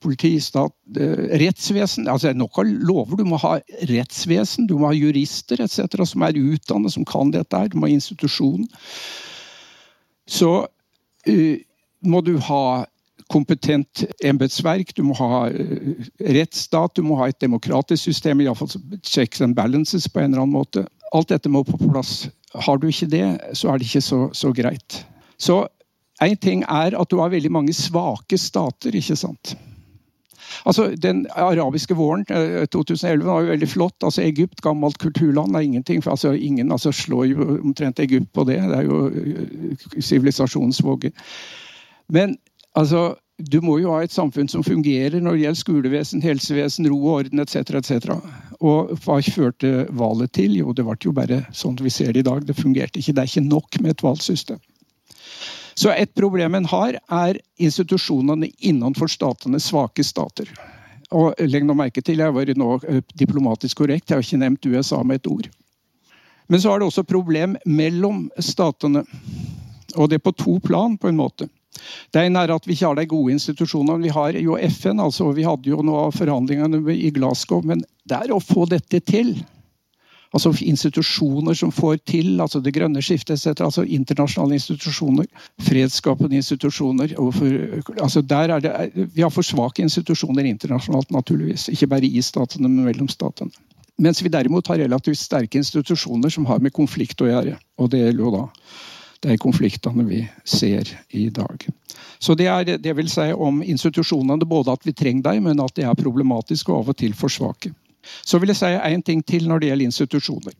politi, stat, eh, rettsvesen altså Nok av lover. Du må ha rettsvesen, du må ha jurister etc. som er utdannet, som kan dette her. Du må ha institusjon. Så uh, må du ha kompetent embetsverk, du må ha uh, rettsstat, du må ha et demokratisk system, iallfall checks and balances på en eller annen måte. Alt dette må på plass. Har du ikke det, så er det ikke så, så greit. Så Én ting er at du har veldig mange svake stater. ikke sant? Altså, Den arabiske våren 2011 eh, var jo veldig flott. altså Egypt, gammelt kulturland, er ingenting. for altså Ingen altså, slår jo omtrent Egypt på det. Det er jo eh, sivilisasjonens våge. Men altså du må jo ha et samfunn som fungerer når det gjelder skolevesen, helsevesen, ro og orden etc. etc. Og hva førte valget til? Jo, det ble jo bare sånn vi ser det i dag. Det fungerte ikke. Det er ikke nok med et valgsystem. Så et problem en har, er institusjonene innenfor statene svake stater. Og legg nå merke til, Jeg var nå eh, diplomatisk korrekt, jeg har ikke nevnt USA med et ord. Men så er det også problem mellom statene. Og det er på to plan, på en måte. Det ene er at vi ikke har de gode institusjonene. Vi har jo FN, altså vi hadde jo nå forhandlingene i Glasgow. Men det er å få dette til Altså institusjoner som får til altså det grønne skiftet etc. Altså internasjonale institusjoner. Fredsskapende institusjoner. For, altså der er det, vi har for svake institusjoner internasjonalt, naturligvis. Ikke bare i statene, men mellom statene. Mens vi derimot har relativt sterke institusjoner som har med konflikt å gjøre. Og det gjelder jo da de konfliktene vi ser i dag. Så det er det vil si om institusjonene både at vi trenger dem, men at de er problematiske og av og til for svake. Så vil jeg si én ting til når det gjelder institusjoner.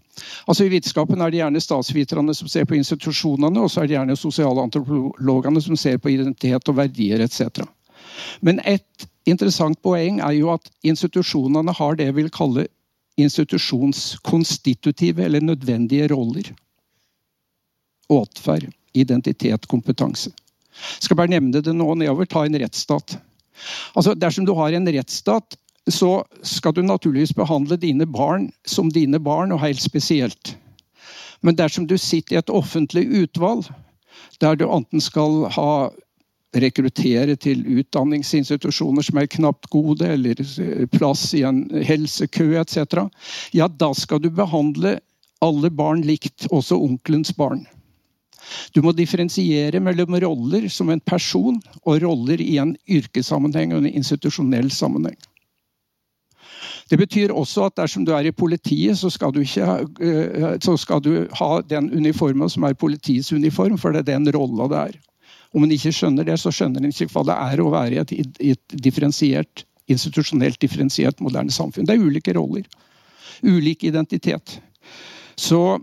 Altså I vitenskapen er det gjerne statsviterne som ser på institusjonene, og så er det gjerne sosialantropologene som ser på identitet og verdier etc. Men et interessant poeng er jo at institusjonene har det jeg vil kalle institusjonskonstitutive eller nødvendige roller. Åtferd, identitet, kompetanse. Skal bare nevne det nå nedover. Ta en rettsstat. Altså, Dersom du har en rettsstat, så skal du naturligvis behandle dine barn som dine barn, og helt spesielt. Men dersom du sitter i et offentlig utvalg der du enten skal ha rekruttere til utdanningsinstitusjoner som er knapt gode, eller plass i en helsekø etc., ja, da skal du behandle alle barn likt, også onkelens barn. Du må differensiere mellom roller som en person og roller i en yrkessammenheng og en institusjonell sammenheng. Det betyr også at dersom du er i politiet, så skal du, ikke, eh, så skal du ha den uniformen som er politiets uniform, for det er den rolla det er. Om en ikke skjønner det, så skjønner en ikke hva det er å være i et, et differensiert, institusjonelt differensiert moderne samfunn. Det er ulike roller. Ulik identitet. Så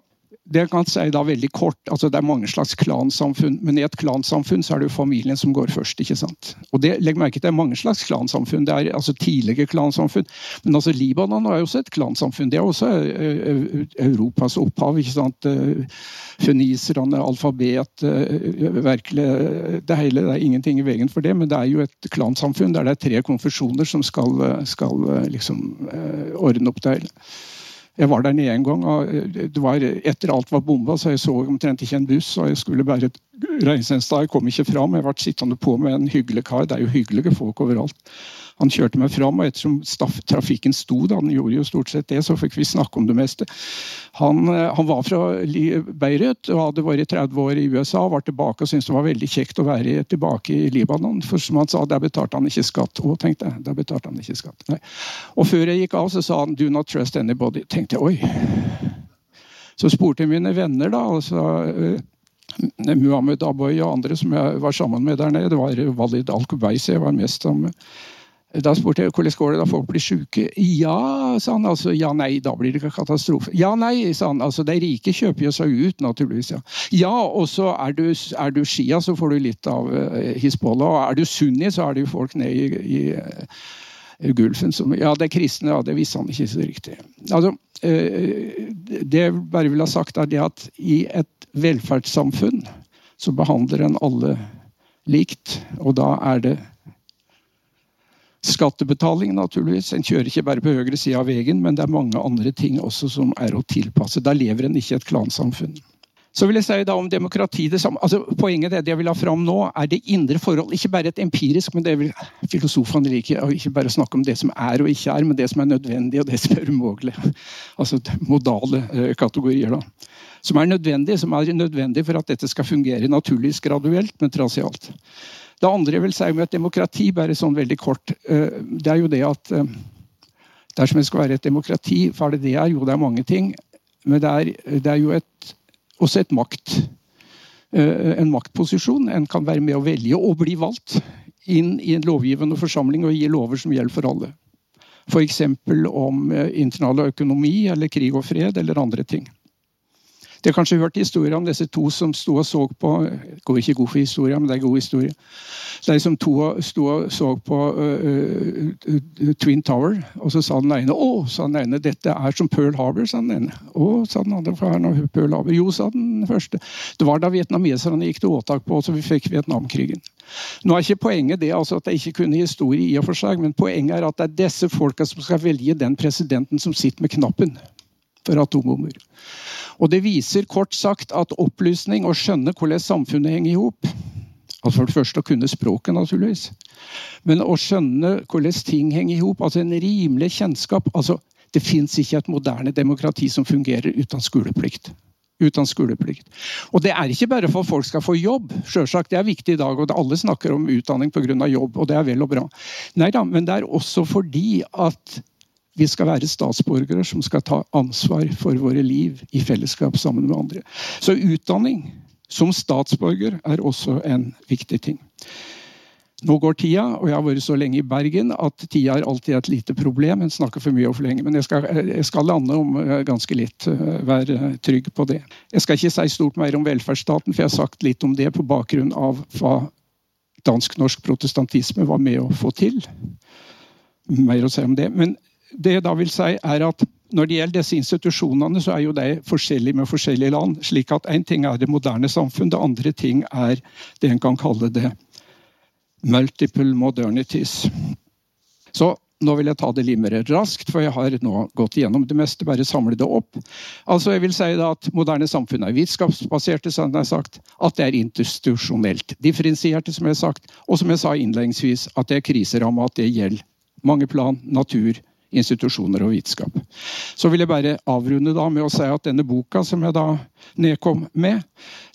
det kan si da veldig kort, altså Det er mange slags klansamfunn, men i et klansamfunn så er det jo familien som går først. ikke sant? Og det, Legg merke til det er mange slags klansamfunn. Det er altså tidligere klansamfunn. Men altså Libanon er jo også et klansamfunn. Det er også uh, Europas opphav. ikke sant? Uh, Føniserne, alfabet virkelig, Det hele, det er ingenting i veien for det, men det er jo et klansamfunn der det er tre konfesjoner som skal, skal liksom ordne opp det hele. Jeg var der nede en gang. og det var Etter alt var bomba, så jeg så omtrent ikke en buss. og Jeg skulle bare reise en sted. Jeg kom ikke fram. Jeg ble sittende på med en hyggelig kar. Det er jo hyggelige folk overalt. Han kjørte meg fram, og ettersom trafikken sto, da, den gjorde jo stort sett det, så fikk vi snakke om det meste. Han, eh, han var fra Beirut og hadde vært 30 år i USA, var tilbake og syntes det var veldig kjekt å være tilbake i Libanon. For som han sa, der betalte han ikke skatt. Å, tenkte jeg. Der betalte han ikke skatt. Nei. Og før jeg gikk av, så sa han 'do not trust anybody'. tenkte jeg, oi. Så spurte jeg mine venner, da. altså Muhammed Aboy og andre som jeg var sammen med der nede. Det var Walid Al-Kubaisi jeg var mest sammen med. Da spurte jeg hvordan går det da folk blir syke. Ja, sa han. altså, ja, nei, da blir det ikke katastrofe. Ja, nei, sa han. altså, De rike kjøper jo seg ut, naturligvis. Ja, ja og så er du, er du Shia, så får du litt av uh, Hizbollah. Og er du sunni, så er det jo folk nede i, i uh, Gulfen som Ja, det er kristne, ja, det visste han ikke så riktig. Altså, uh, Det jeg bare vil ha sagt, er det at i et velferdssamfunn så behandler en alle likt, og da er det Skattebetaling, naturligvis. En kjører ikke bare på høyre side av veien, men det er mange andre ting også som er å tilpasse. Da lever en ikke i et klansamfunn. Så vil jeg si da om demokrati det samme. Altså, poenget det jeg vil ha fram nå, er det indre forhold. Ikke bare et empirisk, men det vil filosofene liker. Ikke bare snakke om det som er og ikke er, men det som er nødvendig og det som er umulig. Altså modale uh, kategorier. da. Som er nødvendig, som er nødvendig for at dette skal fungere naturligvis graduelt, men trasialt. Det andre jeg vil si med et demokrati, bare sånn veldig kort, eh, det er jo det at eh, dersom det skal være et demokrati, er det det er? Jo, det er mange ting. Men det er, det er jo et, også et makt, eh, en maktposisjon. En kan være med å velge og bli valgt inn i en lovgivende forsamling og gi lover som gjelder for alle. F.eks. om internasjonal økonomi eller krig og fred eller andre ting. De har kanskje hørt historier om disse to som sto og så på Det går ikke god for historie, men det er god historie. De som to sto og så på uh, uh, Twin Tower, og så sa den ene å, sa den ene, dette er som Pearl Harbor. sa den ene. Å, sa den andre, for nå Pearl Harbor. Jo, sa den første. Det var da vietnameserne gikk til åtak på oss, og vi fikk Vietnamkrigen. Nå er ikke poenget det altså at jeg ikke kunne historie, i og for seg, men poenget er at det er disse folka som skal velge den presidenten som sitter med knappen for atombomber. Og det viser kort sagt at opplysning og skjønne hvordan samfunnet henger i hop altså For det første å kunne språket, naturligvis. Men å skjønne hvordan ting henger i hop. Altså en rimelig kjennskap. altså Det fins ikke et moderne demokrati som fungerer uten skoleplikt. Uten skoleplikt. Og det er ikke bare for at folk skal få jobb. Selvsagt, Det er viktig i dag, og alle snakker om utdanning pga. jobb, og det er vel og bra. Nei da, men det er også fordi at vi skal være statsborgere som skal ta ansvar for våre liv i fellesskap sammen med andre. Så utdanning som statsborger er også en viktig ting. Nå går tida, og jeg har vært så lenge i Bergen at tida er alltid et lite problem. En snakker for mye og for lenge, men jeg skal, jeg skal lande om eh, ganske litt. Eh, Vær trygg på det. Jeg skal ikke si stort mer om velferdsstaten, for jeg har sagt litt om det på bakgrunn av hva dansk-norsk protestantisme var med å få til. Mer å si om det. Men det jeg da vil si, er at når det gjelder disse institusjonene, så er jo de forskjellige med forskjellige land. slik at Én ting er det moderne samfunn, det andre ting er det en kan kalle det multiple modernities. Så nå vil jeg ta det litt mer raskt, for jeg har nå gått igjennom det meste. Bare samle det opp. Altså jeg vil si at Moderne samfunn er vitenskapsbaserte, som jeg har sagt. At det er institusjonelt differensierte, som jeg har sagt. Og som jeg sa innledningsvis, at det er kriseramma, at det gjelder mange plan, natur, institusjoner og vitenskap. Så vil jeg bare avrunde da med å si at denne boka som jeg da nedkom med,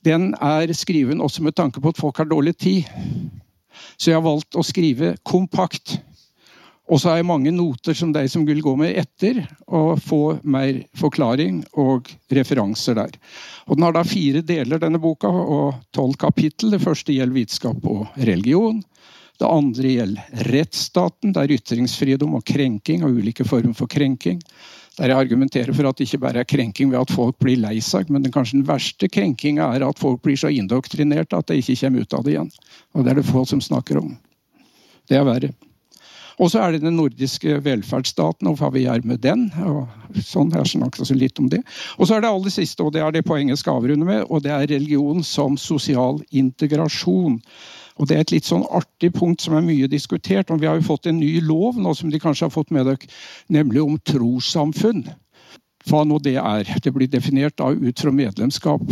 den er skriven også med tanke på at folk har dårlig tid. Så jeg har valgt å skrive kompakt. Og så har jeg mange noter som de som vil gå med etter, og få mer forklaring og referanser der. Og Den har da fire deler, denne boka, og tolv kapittel. Det første gjelder vitenskap og religion. Det andre gjelder rettsstaten, der ytringsfrihet og krenking og ulike former for krenking. Der jeg argumenterer for at det ikke bare er krenking ved at folk blir lei seg, men den kanskje den verste krenkinga er at folk blir så indoktrinert at de ikke kommer ut av det igjen. Og det er det få som snakker om. Det er verre. Og så er det den nordiske velferdsstaten og hva vi gjør med den. og sånn, Jeg snakket også litt om det. Og så er det aller siste, og det er det poenget jeg skal avrunde med, og det er religion som sosial integrasjon. Og Det er et litt sånn artig punkt som er mye diskutert. og Vi har jo fått en ny lov nå som de kanskje har fått med dere, nemlig om trossamfunn. Hva nå det er. Det blir definert da ut fra medlemskap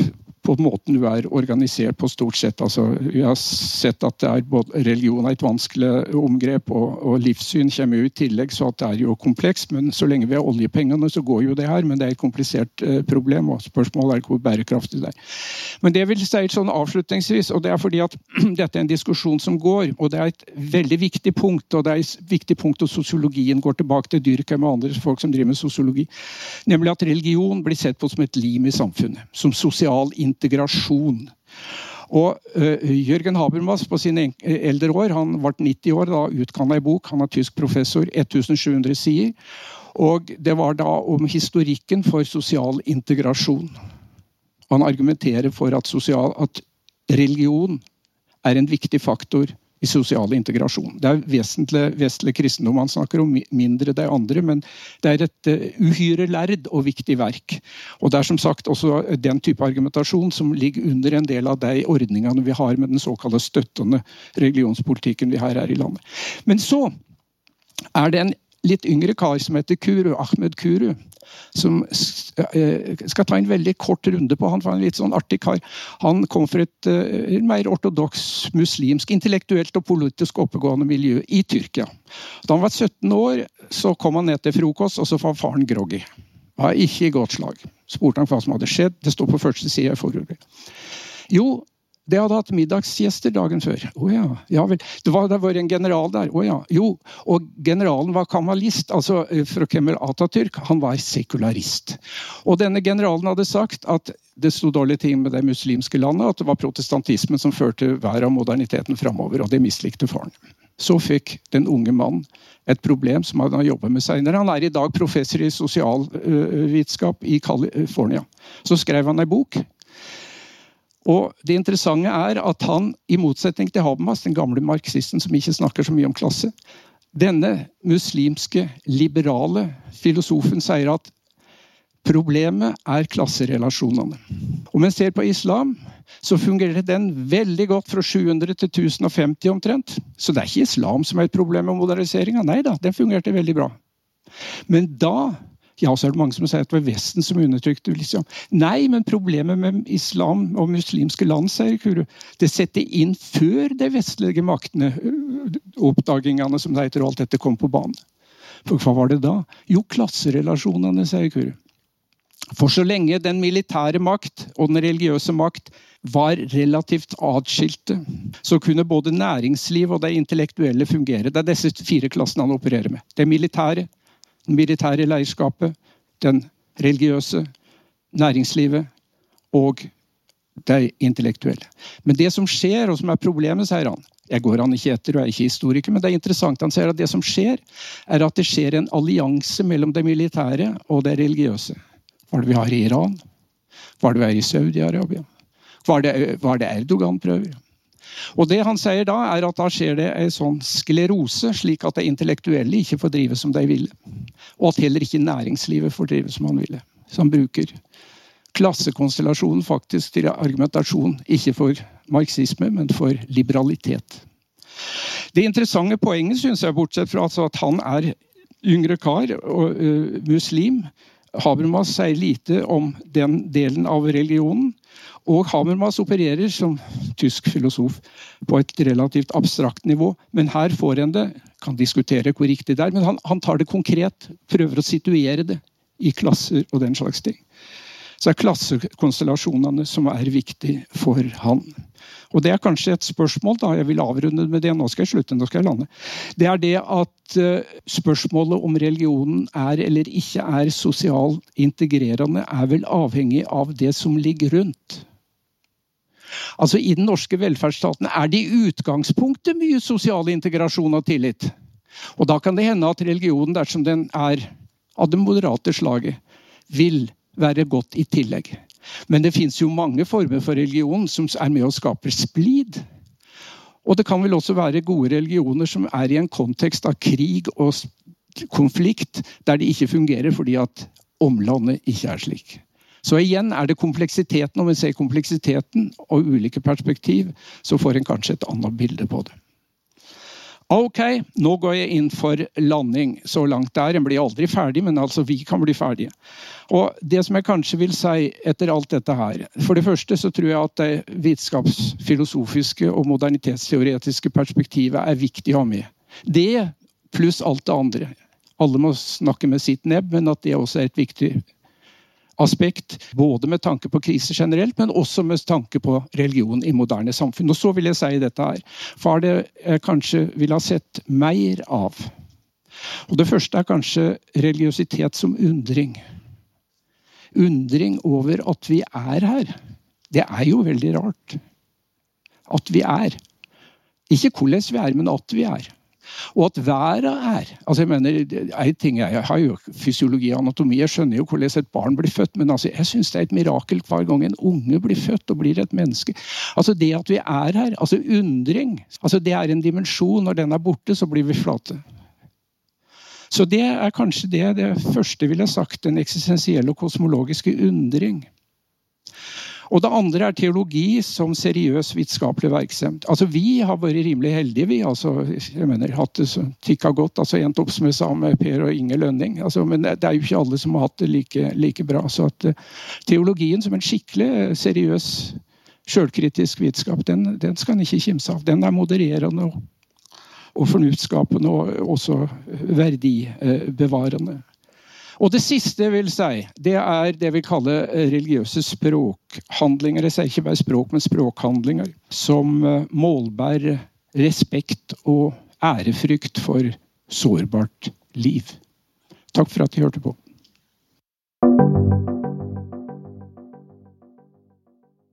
på måten du er organisert på, stort sett. Altså, vi har sett at er både, religion er et vanskelig omgrep, og, og, livssyn kommer jo i tillegg, så det er jo komplekst. Men så lenge vi har oljepengene, så går jo det her. Men det er et komplisert eh, problem, og spørsmålet er hvor bærekraftig det er. Men det vil si sånn avslutningsvis, og det er fordi at dette er en diskusjon som går, og det er et veldig viktig punkt, og det er et viktig punkt at sosiologien går tilbake til Dyrkheim og andre folk som driver med sosiologi, nemlig at religion blir sett på som et lim i samfunnet. Som sosial integrasjon. Og uh, Jørgen Habermas på sine eldre år, han ble 90 år, da utga ei bok. Han er tysk professor, 1700 sider. Og det var da om historikken for sosial integrasjon. Han argumenterer for at, sosial, at religion er en viktig faktor i sosial integrasjon. Det er vesentlig vesentlig kristendom han snakker om, mindre de andre, men det er et uh, uhyre lærd og viktig verk. Og Det er som sagt også den type argumentasjon som ligger under en del av de ordningene vi har med den såkalte støttende religionspolitikken vi har her i landet. Men så er det en litt yngre kar som heter Kuru, Ahmed Kuru, som eh, skal ta en veldig kort runde på. Han var en litt sånn artig kar. Han kom fra et uh, mer ortodoks muslimsk, intellektuelt og politisk oppegående miljø i Tyrkia. Da han var 17 år, så kom han ned til frokost, og så var faren groggy. Var ikke i godt slag. Spurte han hva som hadde skjedd. Det står på første side i forordet. Jo, det hadde hatt middagsgjester dagen før. Å oh, ja. ja vel. Det var, det en general der. Å oh, ja. Jo. Og generalen var kamalist, altså eh, fra Kemal Atatürk. Han var sekularist. Og denne generalen hadde sagt at det sto dårlige ting med det muslimske landet, at det var protestantismen som førte hver av moderniteten framover, og det mislikte faren. Så fikk den unge mannen et problem som han har jobbet med senere. Han er i dag professor i sosialvitenskap i California. Så skrev han ei bok og Det interessante er at han, i motsetning til Habermas, den gamle marxisten som ikke snakker så mye om klasse, denne muslimske, liberale filosofen sier at problemet er klasserelasjonene. Om en ser på islam, så fungerer den veldig godt fra 700 til 1050 omtrent. Så det er ikke islam som er et problem med moderniseringa. Nei da, den fungerte veldig bra. Men da ja, så er det mange som sier at det var Vesten som undertrykte liksom. Nei, men problemet med islam og muslimske land, sier Kuru, det setter inn før de vestlige maktene, oppdagingene som det heter, og alt dette kom på banen. For hva var det da? Jo, klasserelasjonene, sier Kuru. For så lenge den militære makt og den religiøse makt var relativt atskilte, så kunne både næringsliv og det intellektuelle fungere. Det er disse fire klassene han opererer med. Det militære, det militære leirskapet, den religiøse, næringslivet og det intellektuelle. Men det som skjer, og som er problemet, sier han Jeg går han ikke etter og er ikke historiker, men det er interessant. Han sier at det som skjer, er at det skjer en allianse mellom det militære og det religiøse. Hva er det vi har i Iran? Hva er det vi har i Saudi-Arabia? Hva er det Erdogan prøver? Og det han sier da, er at da skjer det en sånn sklerose, slik at det intellektuelle ikke får drive som de ville. Og at heller ikke næringslivet får drive som han ville. Så han bruker klassekonstellasjonen faktisk til argumentasjon, ikke for marxisme, men for liberalitet. Det interessante poenget, synes jeg, bortsett fra altså at han er yngre kar og uh, muslim Habermas sier lite om den delen av religionen. Og Habermas opererer som tysk filosof på et relativt abstrakt nivå. Men her får en det. Kan diskutere hvor riktig det er, men han, han tar det konkret. Prøver å situere det i klasser og den slags ting så er klassekonstellasjonene som er viktig for han. Og Det er kanskje et spørsmål, da, jeg vil avrunde med det, nå skal jeg slutte, nå skal jeg lande. Det er det at uh, spørsmålet om religionen er eller ikke er sosialt integrerende, er vel avhengig av det som ligger rundt. Altså I den norske velferdsstaten er det i utgangspunktet mye sosial integrasjon og tillit. Og da kan det hende at religionen, dersom den er av det moderate slaget, vil være godt i tillegg. Men det fins jo mange former for religion som er med å skape splid. Og det kan vel også være gode religioner som er i en kontekst av krig og konflikt, der det ikke fungerer fordi at omlandet ikke er slik. Så igjen er det kompleksiteten. Når vi ser kompleksiteten og ulike perspektiv, så får en kanskje et annet bilde på det. Ok, nå går jeg inn for landing så langt der. En blir aldri ferdig, men altså vi kan bli ferdige. Og Det som jeg kanskje vil si etter alt dette her For det første så tror jeg at det vitenskapsfilosofiske og modernitetsteoretiske perspektivet er viktig å ha med. Det pluss alt det andre. Alle må snakke med sitt nebb, men at det også er et viktig aspekt. Både med tanke på krise generelt, men også med tanke på religion i moderne samfunn. Og så vil jeg si dette her. Hva det kanskje ville ha sett mer av? Og Det første er kanskje religiøsitet som undring. Undring over at vi er her. Det er jo veldig rart. At vi er. Ikke hvordan vi er, men at vi er. Og at været er altså jeg mener, jeg, ting, jeg har jo fysiologi og anatomi, jeg skjønner jo hvordan et barn blir født, men altså, jeg syns det er et mirakel hver gang en unge blir født og blir et menneske. Altså Det at vi er her, altså undring, altså det er en dimensjon. Når den er borte, så blir vi flate. Så det er kanskje det, det første ville sagt, den eksistensielle og kosmologiske undring. Og det andre er teologi som seriøs vitenskapelig virksomhet. Altså, vi har vært rimelig heldige, vi. Altså, jeg mener, hatt det så tikka godt. altså Endt opp som jeg sa med Per og Inge Lønning. Altså, men det er jo ikke alle som har hatt det like, like bra. Så at uh, teologien som en skikkelig eh, seriøs sjølkritisk vitenskap, den, den, skal en ikke kimse av. Den er modererende og, og fornuftsskapende og også verdibevarende. Og det siste jeg vil si, det er det vi kaller eh, religiøse språkhandlinger. Jeg sier ikke bare språk, men språkhandlinger. Som eh, målbærer respekt og ærefrykt for sårbart liv. Takk for at de hørte på.